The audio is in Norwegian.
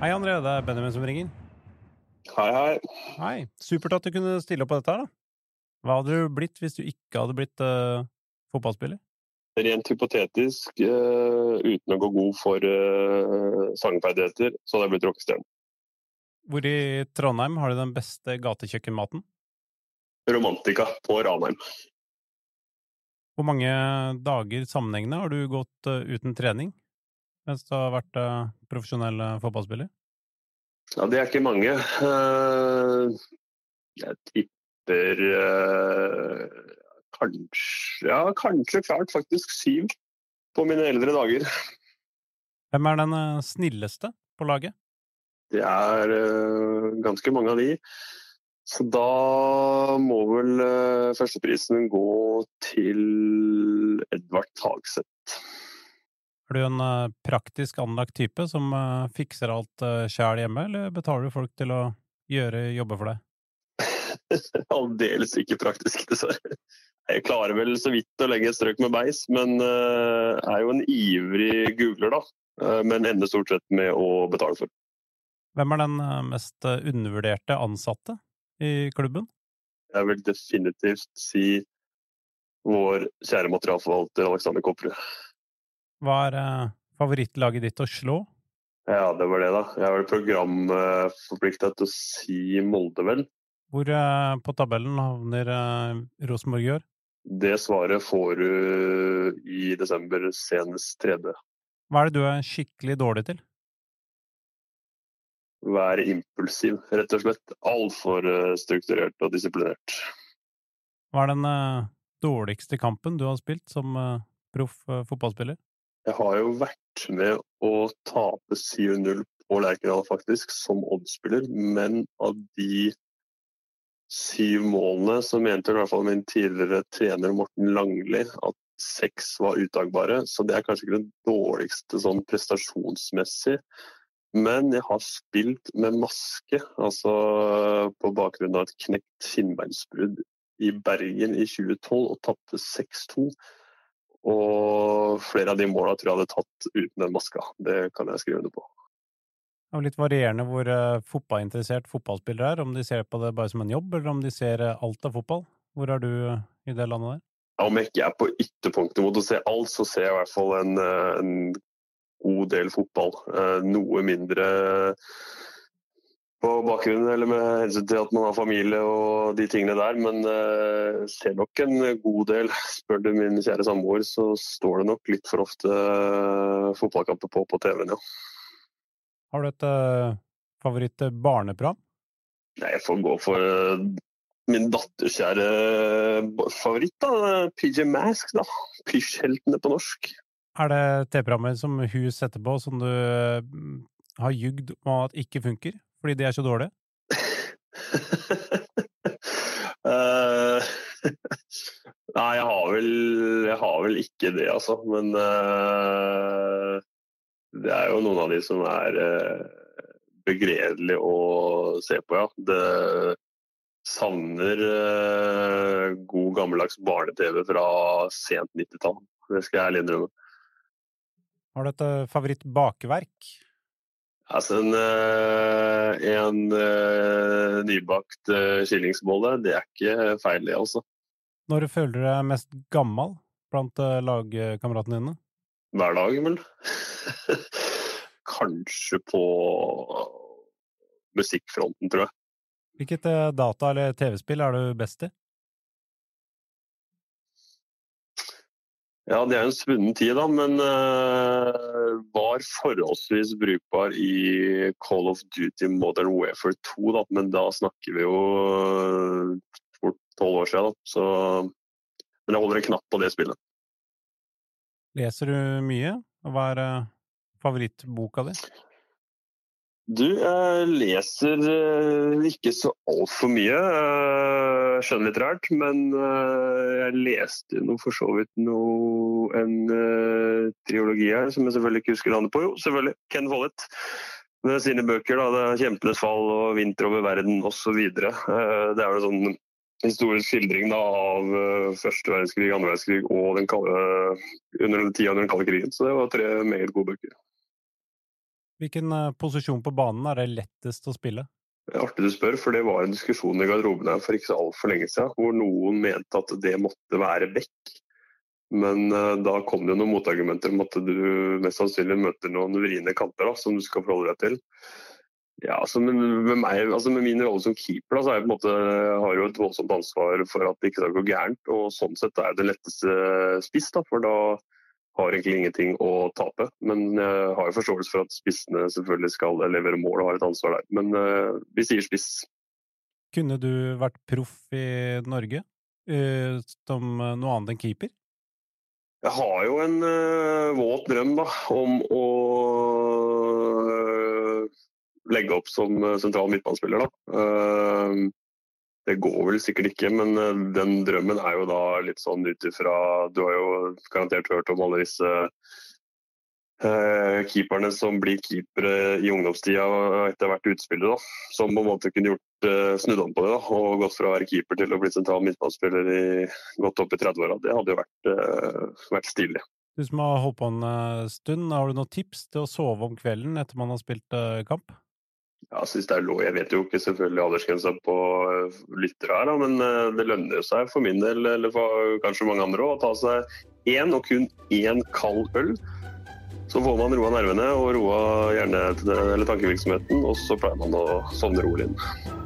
Hei, André. Det er Benjamin som ringer. Hei, hei. Hei. Supert at du kunne stille opp på dette her, da. Hva hadde du blitt hvis du ikke hadde blitt uh, fotballspiller? Rent hypotetisk, uh, uten å gå god for uh, sangferdigheter, så hadde jeg blitt rockestjerne. Hvor i Trondheim har du den beste gatekjøkkenmaten? Romantika på Ranheim. Hvor mange dager sammenhengende har du gått uten trening mens du har vært profesjonell fotballspiller? Ja, det er ikke mange. Jeg tipper eh, kanskje, ja, kanskje klart faktisk syv på mine eldre dager. Hvem er den eh, snilleste på laget? Det er ganske mange av de. Så da må vel førsteprisen gå til Edvard Tagseth. Er du en uh, praktisk anlagt type som fikser alt uh, sjæl hjemme, eller betaler du folk til å gjøre jobber for deg? Aldeles ikke praktisk, dessverre. Jeg klarer vel så vidt å legge et strøk med beis, men er jo en ivrig googler, da. Men ender stort sett med å betale for. Hvem er den eh, mest undervurderte ansatte i klubben? Jeg vil definitivt si vår kjære materialforvalter Alexander Kopperud. Hva er uh, favorittlaget ditt å slå? Ja, det var det, da. Jeg er vel programforplikta til å si Molde, vel. Hvor eh, på tabellen havner eh, Rosenborg i år? Det svaret får du i desember, senest tredje. Hva er det du er skikkelig dårlig til? Være impulsiv, rett og slett. Altfor eh, strukturert og disiplinert. Hva er den dårligste kampen du har spilt som proff fotballspiller? Jeg har jo vært med å tape 7-0 på Lerkendal, faktisk, som oddspiller, men av de syv målene, så mente i hvert fall min tidligere trener Morten Langli at seks var uttagbare. Så det er kanskje ikke det dårligste sånn prestasjonsmessig. Men jeg har spilt med maske, altså på bakgrunn av et knekt kinnbeinsbrudd i Bergen i 2012 og tapte 6-2. Og flere av de måla tror jeg hadde tatt uten den maska. Det kan jeg skrive under på. Det er litt varierende hvor uh, fotballinteressert fotballspillere er, om de ser på det bare som en jobb, eller om de ser uh, alt av fotball. Hvor er du uh, i det landet der? Ja, om jeg ikke er på ytterpunktet mot å se alt, så ser jeg i hvert fall en, en god del fotball. noe mindre på bakgrunnen eller med hensyn til at man har familie og de tingene der, men uh, ser nok en god del. Spør du min kjære samboer, så står det nok litt for ofte uh, fotballkamper på på TV-en, ja. Har du et uh, favoritt-barneprogram? Nei, jeg får gå for uh, min datterkjære favoritt, da. PJ Mask, da. Pysjheltene på norsk. Er det TV-programmer som hun setter på, som du har jugd om at ikke funker, fordi de er så dårlige? uh, nei, jeg har, vel, jeg har vel ikke det, altså. Men uh, det er jo noen av de som er uh, begredelige å se på, ja. Det savner uh, god gammeldags barne-TV fra sent 90-tall. Det skal jeg ærlig innrømme. Har du et favoritt-bakverk? Altså en, uh, en uh, nybakt uh, kyllingsbolle, det er ikke feil, det, altså. Når føler du deg mest gammel blant lagkameratene dine? hver dag, vel. Kanskje på musikkfronten, tror jeg. Hvilket eh, data- eller TV-spill er du best i? Ja, det er en svunnen tid, da, men uh, var forholdsvis brukbar i Call of Duty Modern Warfare 2. Da. Men da snakker vi jo fort uh, tolv år siden, da. Så, men jeg holder en knapp på det spillet. Leser du mye? Hva er uh, favorittboka di? Du, jeg leser uh, ikke så altfor mye uh, skjønnlitterært, men uh, jeg leste noe for så vidt noe, en triologi her, som jeg selvfølgelig ikke husker navnet på. Jo, selvfølgelig. Ken Follett. Med sine bøker. da, det er 'Kjempenes fall' og 'Vinter over verden' osv. Det er jo sånn historisk skildring da, av første verdenskrig, andre verdenskrig og den kalde, under den tida under den kalde krigen. Så det var tre meget gode bøker. Hvilken eh, posisjon på banen er det lettest å spille? Artig du spør, for det var en diskusjon i garderoben her for ikke så altfor lenge siden, hvor noen mente at det måtte være bekk. Men uh, da kom det noen motargumenter om at du mest sannsynlig møter noen vriene kanter da, som du skal forholde deg til. Ja, altså med, med, meg, altså med min rolle som keeper da, så jeg, måte, har jeg jo et voldsomt ansvar for at det ikke skal gå gærent. og Sånn sett er det letteste spiss, da, for da har egentlig ingenting å tape. Men jeg har jo forståelse for at spissene selvfølgelig skal levere mål og har et ansvar der. Men uh, vi sier spiss. Kunne du vært proff i Norge uh, som noe annet enn keeper? Jeg har jo en uh, våt drøm da, om å legge opp som sentral midtbanespiller. Da. Det går vel sikkert ikke, men eh, den drømmen er jo da litt sånn ut ifra Du har jo garantert hørt om alle disse eh, keeperne som blir keepere i ungdomstida etter hvert utspillet, da. Som på en måte kunne gjort eh, snudd om på det da, og gått fra å være keeper til å bli sentral midtbanespiller godt opp i 30-åra. Det hadde jo vært, eh, vært stilig. Du som har holdt på en stund, har du noen tips til å sove om kvelden etter man har spilt kamp? Jeg synes det er lov. Jeg vet jo ikke selvfølgelig aldersgrensa på eh, lyttere her, men eh, det lønner seg for min del, eller for kanskje mange andre å ta seg én og kun én kald øl. Så får man roa nervene og roa hjerne- eller tankevirksomheten, og så pleier man å sovne rolig inn.